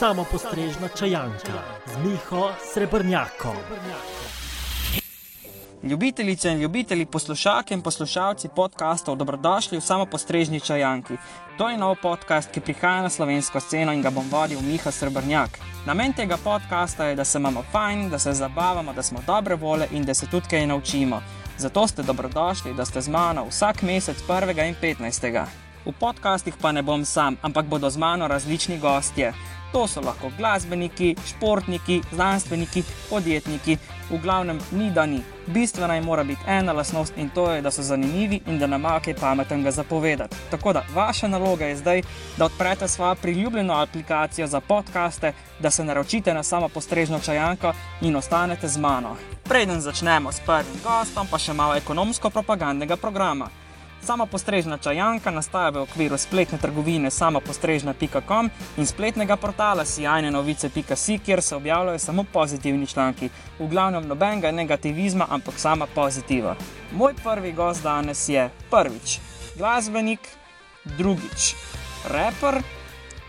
samo postrežna čajanka z Miho Srebrnjakom. Ljubitelice in ljubitelji, poslušalke in poslušalci podkastov, dobrodošli v samo postrežni čajanki. To je nov podcast, ki prihaja na slovensko sceno in ga bom vodil Miha Srebrnjak. Namen tega podcasta je, da se imamo fajn, da se zabavamo, da smo dobre vole in da se tudi kaj naučimo. Zato ste dobrodošli, da ste z mano vsak mesec 1. in 15. V podcastih pa ne bom sam, ampak bodo z mano različni gostje. To so lahko glasbeniki, športniki, znanstveniki, podjetniki, v glavnem ni da ni. Bistvena je mora biti ena lasnost in to je, da so zanimivi in da nam kaj pametnega zapovedati. Tako da vaša naloga je zdaj, da odprete svojo priljubljeno aplikacijo za podkaste, da se naročite na samo postrežno čajanko in ostanete z mano. Preden začnemo s prvim gostom, pa še malo ekonomsko-propagandnega programa. Sama postrežna čajanka nastaja v okviru spletne trgovine samopostrežna.com in spletnega portala sijajne novice.si, kjer se objavljajo samo pozitivni članki. V glavnem nobenega negativizma, ampak sama pozitiva. Moj prvi gost danes je prvič glasbenik, drugič raper,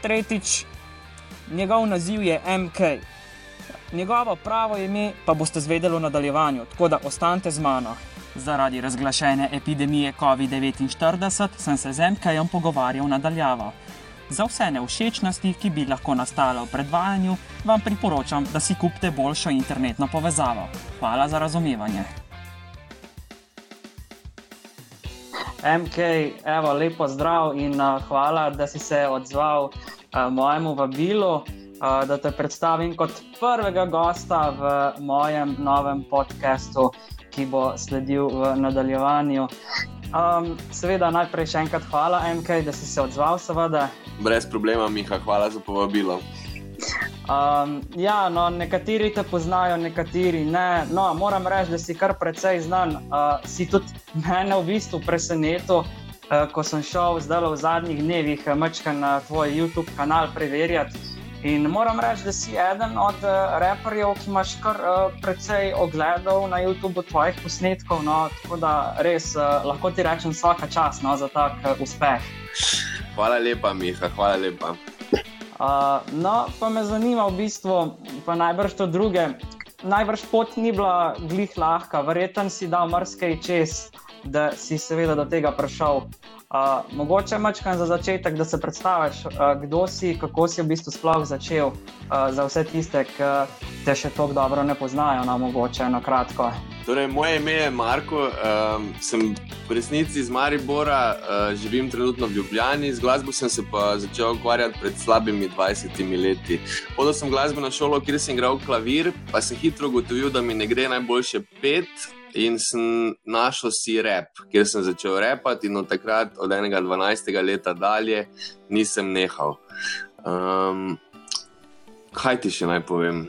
tretjič njegov naziv je MK. Njegovo pravo ime pa boste zvedeli v nadaljevanju, tako da ostanite z mano. Zaradi razglašene epidemije COVID-19 sem se z MK-jem pogovarjal nadaljavo. Za vse neušečnosti, ki bi lahko nastale v predvajanju, vam priporočam, da si kupite boljšo internetno povezavo. Hvala za razumevanje. MK, evo, lepo zdrav in uh, hvala, da si se odzval uh, mojemu vabilu, uh, da te predstavim kot prvega gosta v mojem novem podkastu ki bo sledil v nadaljevanju. Um, seveda, najprej še enkrat hvala, MK, da si se odzval. Seveda. Brez problema, Miha, hvala za povabilo. Um, ja, no, nekateri te poznajo, nekateri ne. No, moram reči, da si kar precej znan. Uh, si tudi mene v bistvu presenetil, uh, ko sem šel zdaj v zadnjih dnevih uh, na tvoj YouTube kanal preverjati. In moram reči, da si eden od uh, raperjev, ki imaš kar uh, precej ogledov na YouTubu tvojih posnetkov. No, tako da res uh, lahko ti rečem, vsaka čas no, za tak uh, uspeh. Hvala lepa, Miha, hvala lepa. Uh, no, pa me zanima v bistvu, pa najbrž to druge. Najbrž pot ni bila glih lahka, verjetno si dal marsikaj čez, da si seveda do tega prišel. Uh, mogoče mačkam za začetek, da se predstaviš, uh, kdo si, kako si v bistvu sploh začel, uh, za vse tiste, ki te še tako dobro ne poznajo, na no, mogoče na kratko. Torej, moje ime je Marko, um, sem v resnici iz Maribora, uh, živim trenutno v Ljubljani, z glasbo sem se pa začel ukvarjati pred slabimi 20 leti. Hodil sem glasbeno šolo, kjer sem igral klavir, pa sem hitro ugotovil, da mi ne gre najboljše pet in sem našel si rep, kjer sem začel repati, in od takrat, od 12. leta dalje, nisem nehal. Um, kaj ti še naj povem?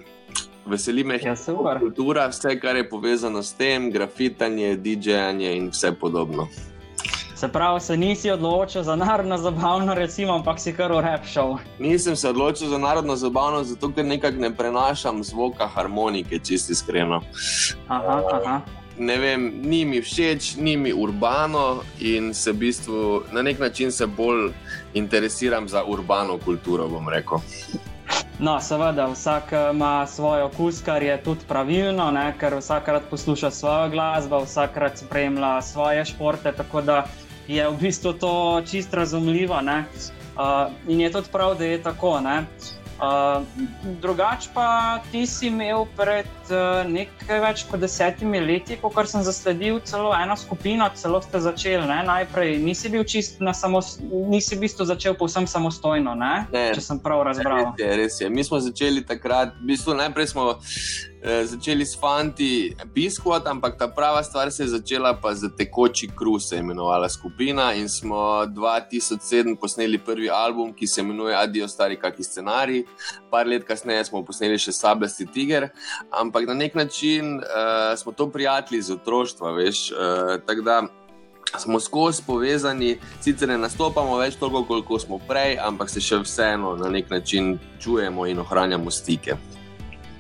Veseli me, da je kultura, vse, kar je povezano s tem, grafitanje, DJ-janje in vse podobno. Se pravi, se nisi odločil za narodno zabavno, recimo, ampak si kar urepšal. Nisem se odločil za narodno zabavno, zato ker nekako ne prenašam zvoka harmonike, čisto iskreno. Aha, aha ne vem, ni mi všeč, ni mi urbano in se v bistvu na nek način bolj interesiram za urbano kulturo. No, seveda, vsak eh, ima svoj okus, kar je tudi pravilno, ne? ker vsakrat posluša svojo glasbo, vsakrat spremlja svoje športe, tako da je v bistvu to čist razumljivo. Uh, in je tudi prav, da je tako. Uh, Uh, drugač pa ti si imel pred uh, nekaj več kot desetimi leti, ko sem zasledil celo eno skupino, celo ste začeli. Ne? Najprej nisi bil čist na samostojno, nisi v bistvu začel povsem samostojno, ne? Ne, če sem prav razbral. Res je, res je. Mi smo začeli takrat, v bistvu najprej smo. Eh, začeli s fanti Biskuit, ampak ta prava stvar se je začela pa z tekoči kru, se je imenovala skupina. In smo 2007 posneli prvi album, ki se imenuje Adijo, stari kaki scenarij. Par let kasneje smo posneli še Sablasti Tiger, ampak na nek način uh, smo to prijatelji iz otroštva, veš. Uh, tako da smo skozi povezani, sicer ne nastopamo več toliko, koliko smo prej, ampak se še vseeno na nek način čujemo in ohranjamo stike.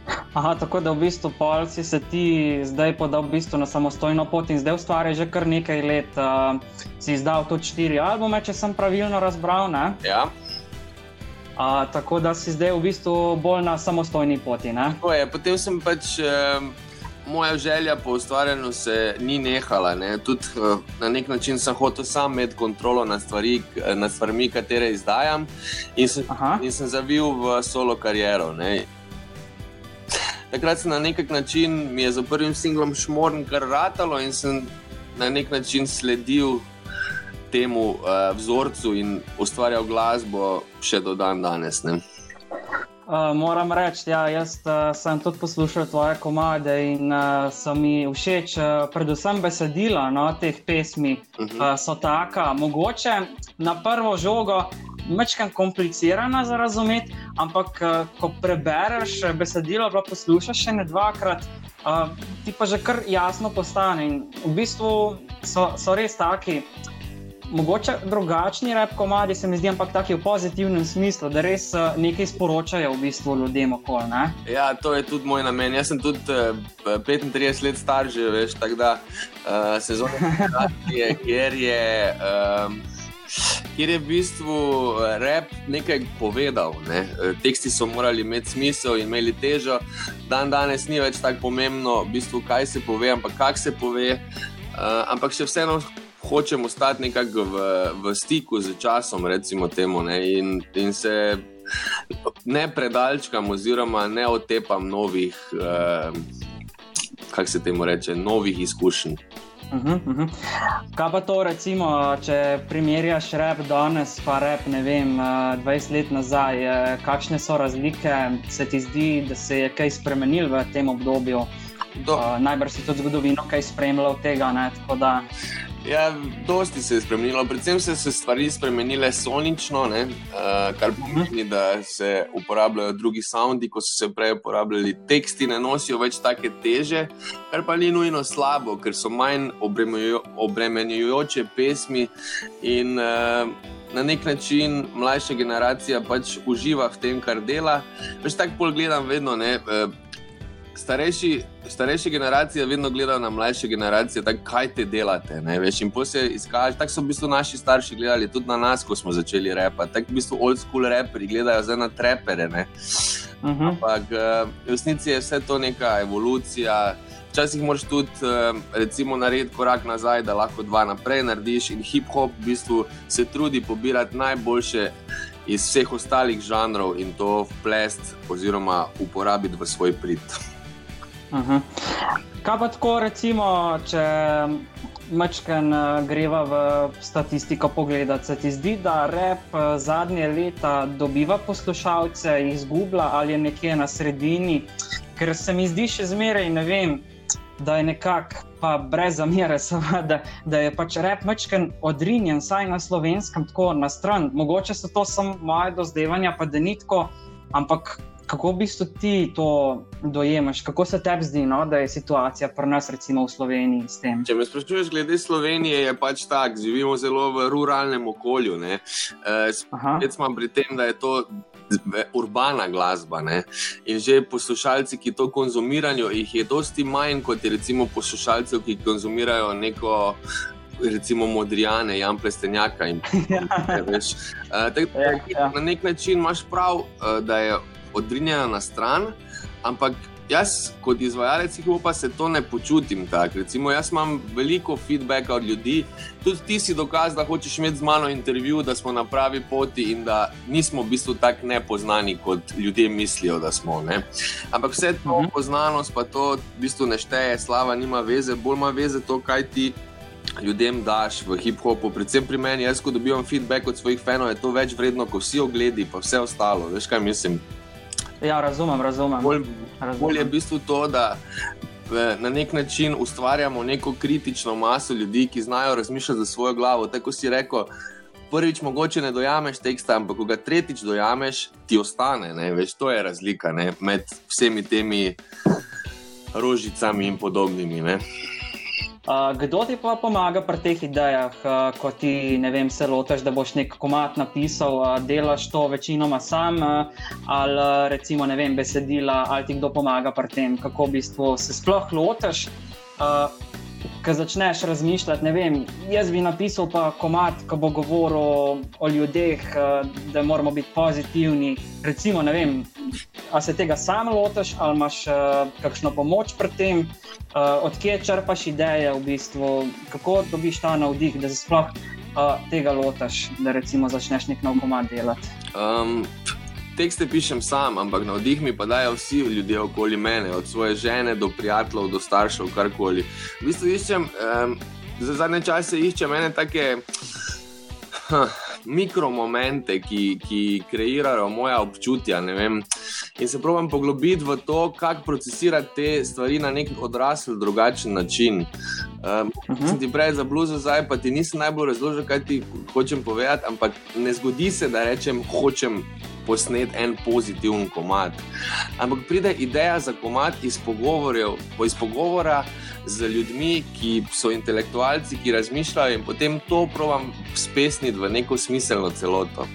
Aha, tako da v bistvu polci se ti zdaj podal v bistvu na samostojno pot in zdaj ustvarjaš že kar nekaj let. Uh, si izdal tudi štiri albume, če sem pravilno razbral. Ne? Ja. Uh, tako da si zdaj v bistvu bolj na samostojni poti. Je, potem sem pač. Um... Moja želja po ustvarjanju se ni nehala. Ne. Tud, na nek način sem hotel sam imeti kontrolo nad, stvari, nad stvarmi, katere izdajam, in sem, in sem zavil v solo kariero. Ne. Takrat sem na nek način, mi je za prvim singlom šmorn kar ratalo in sem na nek način sledil temu uh, vzorcu in ustvarjal glasbo še do dan danes. Ne. Uh, moram reči, da ja, uh, sem tudi poslušal tvoje komade in uh, so mi všeč, uh, predvsem besedila no, teh pesmi. Uh -huh. uh, so taka, mogoče na prvo žogo, mečkam komplicirana za razumeti, ampak uh, ko prebereš besedilo, pa poslušaš še ne dvakrat, uh, ti pa že kar jasno postane. In v bistvu so, so res taki mogoče drugačni rep komadi, se mi zdi, ampak taki v pozitivnem smislu, da res nekaj sporočajo v bistvu ljudem okoli. Ja, to je tudi moj namen. Jaz sem tudi uh, eh, 35 let star, že veš, tako da uh, generacije, kjer je. Um, Ker je v bistvu rep nekaj povedal, ne? teksti so morali imeti smisel in imeli težo, dan danes ni več tako pomembno, v bistvu, kaj se pove, ampak kako se pove. Uh, ampak še vseeno hočem ostati nekako v, v stiku z časom, recimo temu, in, in se ne predalčkam, oziroma ne otepam novih, eh, kako se temu reče, novih izkušenj. Uh -huh, uh -huh. Kaj pa to, recimo, če primerjaš rep danes, pa rep ne vem, 20 let nazaj, kakšne so razlike, se ti zdi, da se je kaj spremenil v tem obdobju? Uh, najbrž si tudi zgodovino kaj spremljal tega. Ne, Ja, dosti se je spremenilo, predvsem so se stvari spremenile sonično, ne, uh, kar pomeni, da se uporabljajo drugi soundi, ko so se prej uporabljali teksti, ne nosijo več take teže, kar pa ni nujno slabo, ker so manj obremenjujoče pesmi in uh, na nek način mlajša generacija pač uživa v tem, kar dela. Veš tako pol gledam vedno. Ne, uh, starejši, starejše generacije vedno gledajo na mlajše generacije, tak, kaj te delate. Veš, in se izkaže, tako so v bistvu naši starši gledali tudi na nas, ko smo začeli repati. Tako v bistvu old school reperi gledajo zdaj na trepere. Uh mhm. -huh. Ampak eh, v resnici je vse to neka evolucija. Včasih moraš tudi eh, recimo, narediti korak nazaj, da lahko dva naprej narediš. In hip hop v bistvu se trudi pobirati najboljše iz vseh ostalih žanrov in to vplesti oziroma uporabiti v svoj prid. Uh -huh. Kaj pa tako, recimo, če mačken uh, greva v statistiko pogledati, se ti zdi, da rep uh, zadnje leta dobiva poslušalce, izgublja ali je nekje na sredini, ker se mi zdi še zmeraj, ne vem. Da je nekako, pa brez zamere, da, da je pač rep mačken odrinjen, saj na slovenskem, tako na stran. Mogoče so to samo moje dozdevanja, pa da ni tako, ampak kako v bistvu ti to dojemaš, kako se tebi zdi, no, da je situacija pri nas, recimo v Sloveniji, s tem? Če me sprašuješ glede Slovenije, je pač tako, živimo zelo v ruralnem okolju. Spet uh, smo pri tem, da je to. Urbana glasba ne? in že poslušalci, ki to konzumirajo, jih je dosti manj kot je recimo poslušalcev, ki konzumirajo neko, recimo, modrijane, jam plestenjaka. In, ja. veš, uh, tak, ja, ja. Na nek način imaš prav, uh, da je odrinjena na stran, ampak jaz, kot izvajalec, pa se to ne počutim tako. Recimo, jaz imam veliko feedbacka od ljudi, tudi ti si dokaz, da hočeš imeti z mano intervju, da smo na pravi poti in da nismo v bistvu tako nepoznani, kot ljudje mislijo, da smo. Ne? Ampak vse to -huh. poznanost, pa to v bistvu ne šteje, slava nima veze, bolj ima veze to, kaj ti. Ljudem daš v hip-hopu, predvsem pri meni, jaz, ko dobivam feedback od svojih fanov, je to več vredno, kot vsi ogledi, pa vse ostalo. Veš, kaj mislim? Ja, razumem, razumem. Bolj, bolj je v bistvu to, da na nek način ustvarjamo neko kritično maso ljudi, ki znajo razmišljati za svojo glavo. Tako si rekel, prvič mogoče ne dojameš teksta, ampak ko ga tretjič dojameš, ti ostane. Veš, to je razlika ne? med vsemi temi rožicami in podobnimi. Ne? Kdo ti pa pomaga pri teh idejah, uh, ko ti vem, se lotiš, da boš nek komat napisal, uh, delaš to večinoma sam, uh, ali uh, recimo ne vem, besedila, ali ti kdo pomaga pri tem, kako v bistvu se sploh lotiš. Uh, ko začneš razmišljati, ne vem, jaz bi napisal pa komat, ki bo govoril o ljudeh, uh, da moramo biti pozitivni. Recimo, ne vem, a se tega sam lotiš ali imaš uh, kakšno pomoč pri tem, uh, odkje črpaš ideje, v bistvu, kako dobiš ta navdih, da se sploh uh, tega lotiš, da recimo začneš nek nov komat delati. Um, tekste pišem sam, ampak na vdih mi pa dajo vsi ljudje okoli mene, od svoje žene do prijateljev, do staršev, karkoli. V bistvu iščem, um, za zadnje čase iščem ene take. Huh, Mikromomente, ki, ki kreirajo moja občutja. In se pravim poglobiti v to, kako procesirati te stvari na nek odrasel, drugačen način. Um, uh -huh. Sem ti prej za bluzo, zdaj pa ti nisem najbolj razložil, kaj ti hočem povedati, ampak ne zgodi se, da rečem, hočem posneti en pozitiven komat. Ampak pride ideja za komat iz, iz pogovora z ljudmi, ki so intelektualci, ki razmišljajo in potem to provam spesniti v neko smiselno celoto.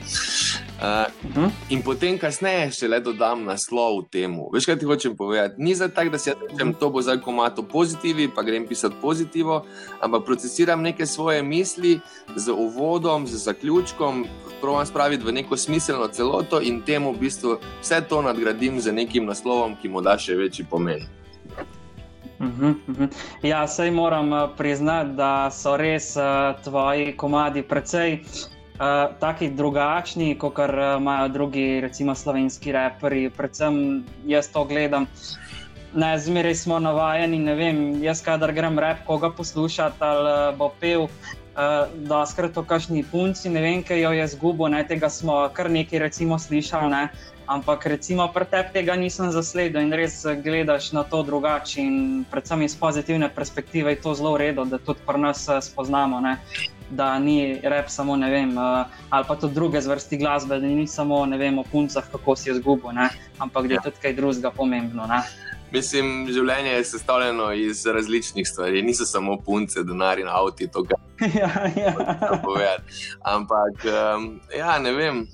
Uh, uh -huh. In potem, kasneje, še le dodam naslov temu. Veš, kaj ti hočem povedati? Ni za tak, da si rečem, to bo zdaj komato pozitivi, pa grem pisati pozitivo, ampak procesiram neke svoje misli z uvodom, z zaključkom, provam spraviti v neko smiselno celoto in temu v bistvu vse to nadgradim z nekim naslovom, ki mu da še večji pomen. Uhum, uhum. Ja, sej moram uh, priznati, da so res uh, tvoji komadi precej uh, taki drugačni, kot uh, imajo drugi, recimo slovenski reperi. Predvsem jaz to gledam. Ne, zmeraj smo navajeni, ne vem, jaz kadar grem rep, koga poslušati ali uh, bo pel. Uh, da, skrat o kakšni punci, ne vem, kaj jo je zgubo, ne, tega smo kar nekaj recimo slišali. Ne. Ampak, recimo, pri tebi tega nisem zasledil in res gledaš na to drugače. Predvsem iz pozitivne perspektive je to zelo redo, da tudi pri nas eh, spoznamo, ne? Da ni rep samo ne vem, uh, ali pa tudi druge zvrsti glasbe, da ni samo ne vem o puncah, kako si je zgubo, ne? ampak da je ja. tudi kaj drugega pomembno. Ne? Mislim, življenje je sestavljeno iz različnih stvari, niso samo punce, denar in avti. To, kar ja, ja. povedati. Ampak, um, ja, ne vem.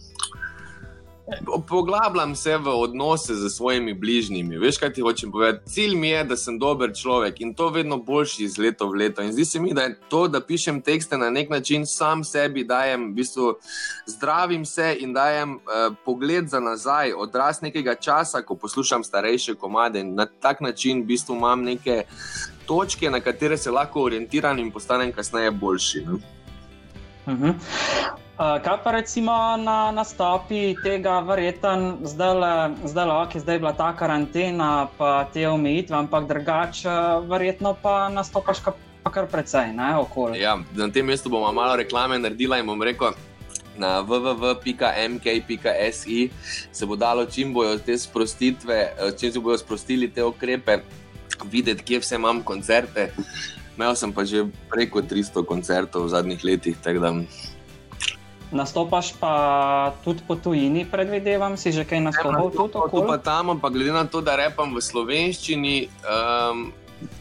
Poglabljam se v odnose z svojimi bližnjimi. Veš, kaj ti hočem povedati? Cilj mi je, da sem dober človek in to vedno boljši iz leta v leto. In zdi se mi, da je to, da pišem tekste na nek način, sam sebi dajem, v bistvu zdravim se in dajem uh, pogled za nazaj, odraz nekega časa, ko poslušam starejše komade in na tak način v bistvu imam neke točke, na katere se lahko orientiram in postanem kasneje boljši. Ne? Uh -huh. Uh, kaj pa recimo na nastopi tega, verjeten, zdaj le, ok, zdaj je bila ta karantena, pa te omejitve, ampak drugače, verjetno pa nastopaš kar, kar precej, ne okoli. Ja, na tem mestu bomo malo reklame naredila in bom rekel. Na www.mk.si se bo dalo, čim bojo te sprostitve, čim se bodo sprostili te ukrepe, videti, kje vse imam koncerte. Imel sem pa že preko 300 koncertov v zadnjih letih. Nastopaš pa tudi po tujini, predvidevam, si že kaj nastopil tudi tako? Tu pa tam, ampak glede na to, da repam v slovenščini, um,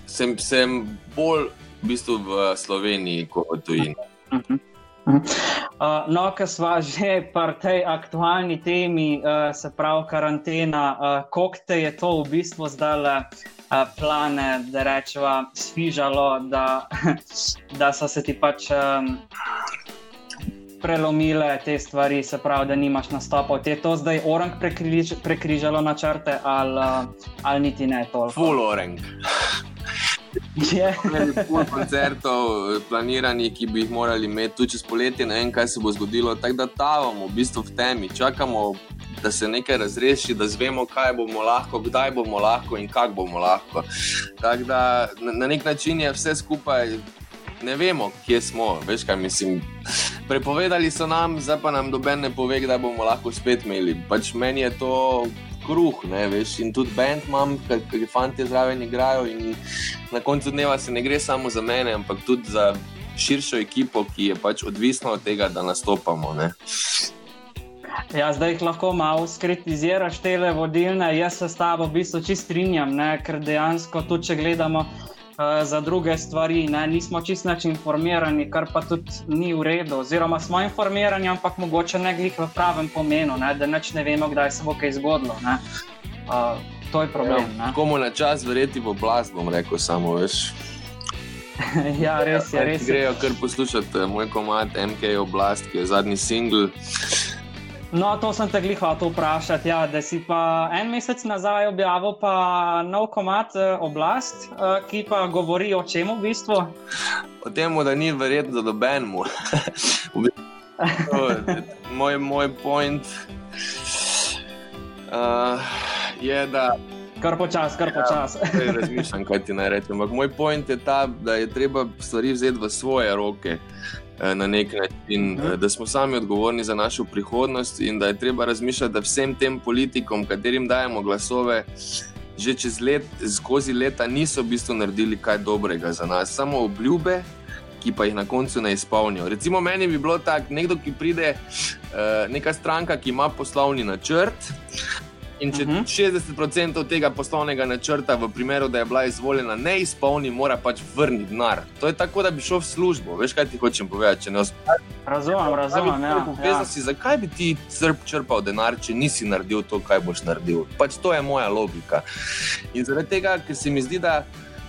sem, sem bolj v bistvu v Sloveniji kot v tujini. Uh -huh. Uh, no, ker smo že pri tej aktualni temi, uh, se pravi karantena, uh, koliko te je to v bistvu zdaj le uh, plane, da rečemo, svižalo, da, da so se ti pač. Um, prelomile te stvari, se pravi, da nimaš nastopa. Ti je to zdaj orang prekriž, prekrižalo načrte ali, ali niti ne toliko? Full orang. Nekaj koncertov, planiranih, ki bi jih morali imeti tudi čez poletje, ne vem, kaj se bo zgodilo. Tako da tavamo v bistvu v temi, čakamo, da se nekaj razreši, da zvemo, kaj bomo lahko, kdaj bomo lahko in kako bomo lahko. Tako da na, na nek način je vse skupaj ne vemo, kje smo. Veš, kaj mislim. Prepovedali so nam, zdaj pa nam doben ne pove, da bomo lahko spet imeli. Pač meni je to kruh, ne veš. In tudi bend imam, ki fanti zraven igrajo. Na koncu dneva se ne gre samo za mene, ampak tudi za širšo ekipo, ki je pač odvisna od tega, da nastopamo. Ne. Ja, zdaj jih lahko malo skritiziraš, te vodilne. Jaz se s tabo v bistvu čist strinjam, ne? ker dejansko tudi če gledamo. Eh, za druge stvari, ne? nismo čisto informirani, kar pa tudi ni v redu. Oziroma, smo informirani, ampak mogoče ne glih v pravem pomenu, ne? da neč ne vemo, kdaj se bo kaj zgodilo. Uh, to je problem. Ja, komu na čas verjeti v oblast, bom rekel, samo veš. ja, res je, res je. Grejo kar poslušati eh, moj komat MK Oblast, ki je zadnji singl. No, to sem te glih hotel vprašati. Ja, da si pa en mesec nazaj objavil pa nov komat eh, Oblast, eh, ki pa govori o čem v bistvu? O tem, da ni verjetno za dobenmu. moj, moj point uh, je, da. Kar počasi, kar počasi. Ja, razmišljam, kaj ti naj rečem. Ampak moj point je ta, da je treba stvari vzeti v svoje roke. Eh, na nek način, uh -huh. da smo sami odgovorni za našo prihodnost, in da je treba razmišljati, da vsem tem politikom, katerim dajemo glasove, že čez let, skozi leta niso v bistvu naredili kaj dobrega za nas, samo obljube, ki pa jih na koncu ne izpolnijo. Recimo, meni bi bilo tako, nekdo, ki pride, uh, neka stranka, ki ima poslovni načrt. In če uh -huh. 60% tega poslovnega načrta, v primeru, da je bila izvoljena, ne izpolni, mora pač vrniti denar. To je tako, da bi šel v službo. Veš, kaj ti hočem povedati? Razumem, razumem. Ja, ja. Si, zakaj bi ti črpal denar, če nisi naredil to, kaj boš naredil? Pač to je moja logika. In zaradi tega, ker se mi zdi, da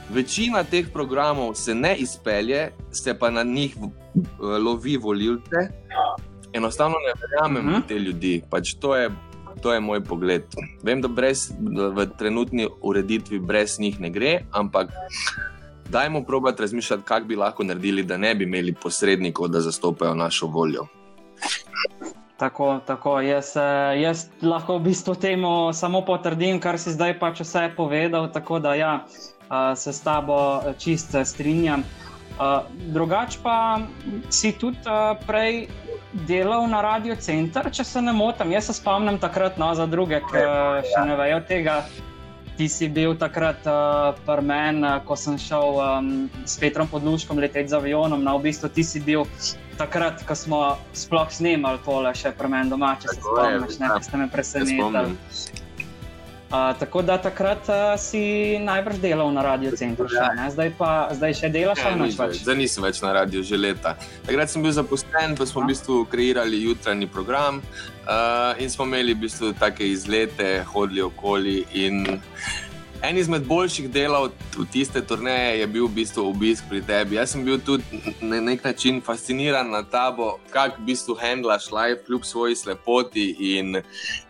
večina teh programov se ne izpelje, se pa na njih lovi volilce. Enostavno ne verjamem uh -huh. v te ljudi. Pač to je to je moj pogled. Vem, da, brez, da v trenutni ureditvi brez njih ne gre, ampak dajmo probati razmišljati, kako bi lahko naredili, da ne bi imeli posrednikov, da zastopajo našo voljo. Tako, tako. Jaz, eh, jaz lahko v bistvu temu samo potrdim, kar si zdaj pač vse povedal. Tako da ja, eh, se s tabo eh, čist strinjam. Drugač pa si tudi prej delal na Radio Center, če se ne motim. Jaz se spomnim takrat, no, za druge, ki še ne vejo tega. Ti si bil takrat uh, pri meni, uh, ko sem šel um, s Petrom Podluškom leteti z avionom. Na v bistvu ti si bil takrat, ko smo sploh snemali tole, še pri meni doma, če se spomniš, ne, ja. ste me presenetili tako da takrat uh, si najbrž delal na Radio Centru, še, zdaj pa zdaj še delaš ja, ali ne? Zdaj nisem več na radiju, že leta. Takrat sem bil zaposlen, pa smo v bistvu kreirali jutranji program uh, in smo imeli v bistvu take izlete, hodili okoli. En izmed boljših delov v tiste turneje je bil v bistvu obisk pri tebi. Jaz sem bil tudi na nek način fasciniran nad tabo, kako v bistvu handlaš life kljub svoji slepoti. In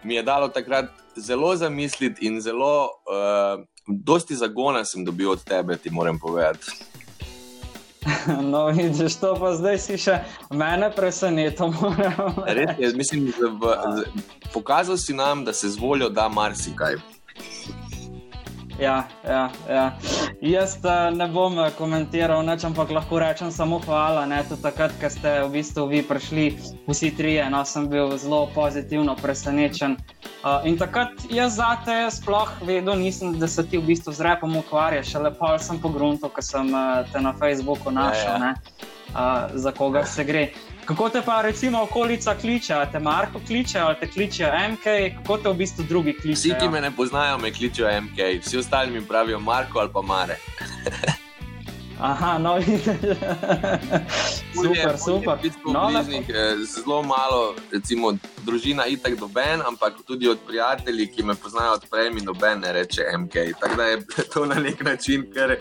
mi je dalo takrat zelo zamisliti in zelo, uh, dosti zagona sem dobil od tebe, ti moram povedati. No, vidiš, to pa zdaj si še mene presenetilo. Res je, mislim, da pokazal si nam, da se z voljo da marsikaj. Ja, ja, ja. Jaz uh, ne bom eh, komentiral, neč, ampak lahko rečem samo hvala. Tudi takrat, ko ste v bistvu vi prišli, vsi trije, no, sem bil zelo pozitivno presenečen. Uh, in takrat jaz za te sploh vedel nisem, da se ti v bistvu z repom ukvarjaš, le pa sem pogrunil, ker sem uh, te na Facebooku našel, ja, ja. Uh, za koga se gre. Kako te pa recimo okolica kliče, te Marko kliče, ali te kliče MK, kako te v bistvu drugi kličejo? Vsi, ki me ne poznajo, me kličejo MK, vsi ostali mi pravijo Marko ali pa Mare. Aha, no, super, super. No, bližnik, eh, zelo malo, recimo, družina itak doben, ampak tudi od prijateljev, ki me poznajo odprej, mi noben ne reče MK. Tako da je to na nek način kar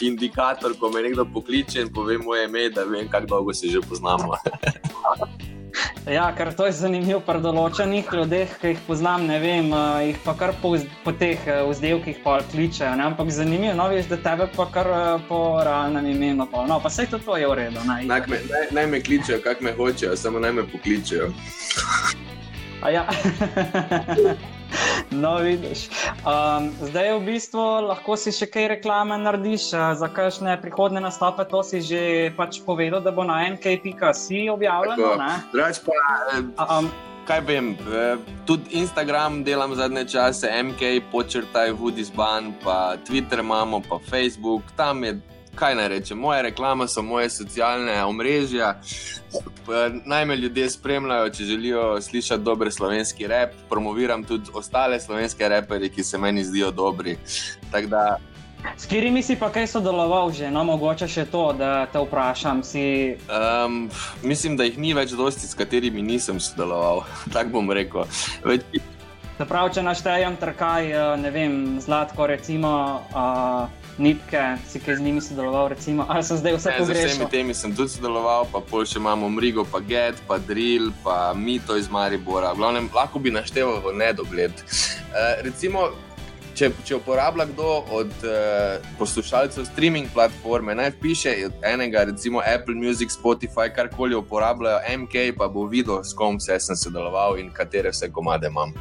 indikator, ko me nekdo pokliče in pove moje ime, da vem, kako dolgo se že poznamo. Ja, ker to je zanimivo pri določenih ljudeh, ki jih poznam, ne vem, uh, jih pa kar po, po teh uh, vzdelkih pa kličejo. Ne? Ampak zanimivo, no, veš, da tebe pa kar uh, po realnem imenu. Pa. No, pa vse to je v redu. Naj, me, naj, naj me kličejo, kak me hočejo, samo naj me pokličejo. Ja. No, vidiš. Um, zdaj, v bistvu, lahko si še kaj reklame narediš za kakšne prihodne nastope. To si že pač povedal, da bo na NK.si objavljeno. Drugač pa. Um, Kaj vem, eh, tudi Instagram delam zadnje čase, MK, počrtaj, Woodisban, pa Twitter imamo, pa Facebook, tam je kaj naj rečem, moje reklame so moje socialne omrežja. Naj me ljudje spremljajo, če želijo slišati dober slovenski rep. Promoviram tudi ostale slovenske reperje, ki se meni zdijo dobri. Da... S katerimi si pa kaj sodeloval, že no, mogoče še to, da te vprašam? Si... Um, mislim, da jih ni več dosti, s katerimi nisem sodeloval. Tako bom rekel. Več... Se pravi, če naštejem trkaj, uh, ne vem, zlatko, recimo. Uh, Nitke, si kaj z njimi sodeloval, recimo, ali sem zdaj vse pogrešal? Z vsemi temi sem tudi sodeloval, pa pol še imamo Mrigo, pa Get, pa Drill, pa Mito iz Maribora. Glavnem, lahko bi našteval v nedogled. Uh, recimo, če, če uporablja kdo od uh, poslušalcev streaming platforme, naj piše enega, recimo Apple Music, Spotify, karkoli uporabljajo, MK, pa bo videl, s kom vse sem sodeloval in katere vse komade imam.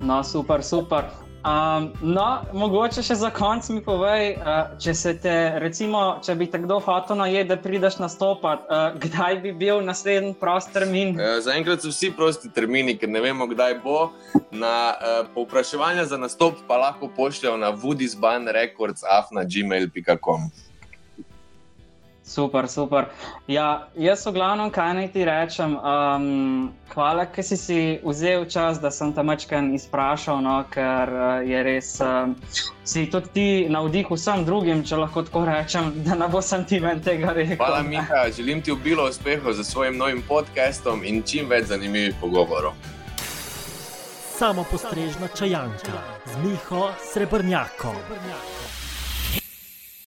No, super, super. Um, no, mogoče še za konec mi povej, uh, če se te, recimo, če bi te kdo hotel najet, da prideš nastopati, uh, kdaj bi bil naslednji prost termin? Uh, Zaenkrat so vsi prosti termini, ker ne vemo, kdaj bo. Na uh, povpraševanje za nastop pa lahko pošljajo na woodysbanrecords.afna.gmail.com. Super, super. Ja, jaz v glavnem, kaj naj ti rečem. Um, hvala, ker si, si vzel čas, da sem tam večkrat izprašal, no, ker uh, je res. Uh, si tudi ti navdih vsem drugim, če lahko tako rečem, da ne bo sem ti ven tega rekel. Hvala, Miha. Želim ti obilo uspehov za svojim novim podcastom in čim več zanimivih pogovorov. Samo postrežna čajanka z Miho Srebrnjakom.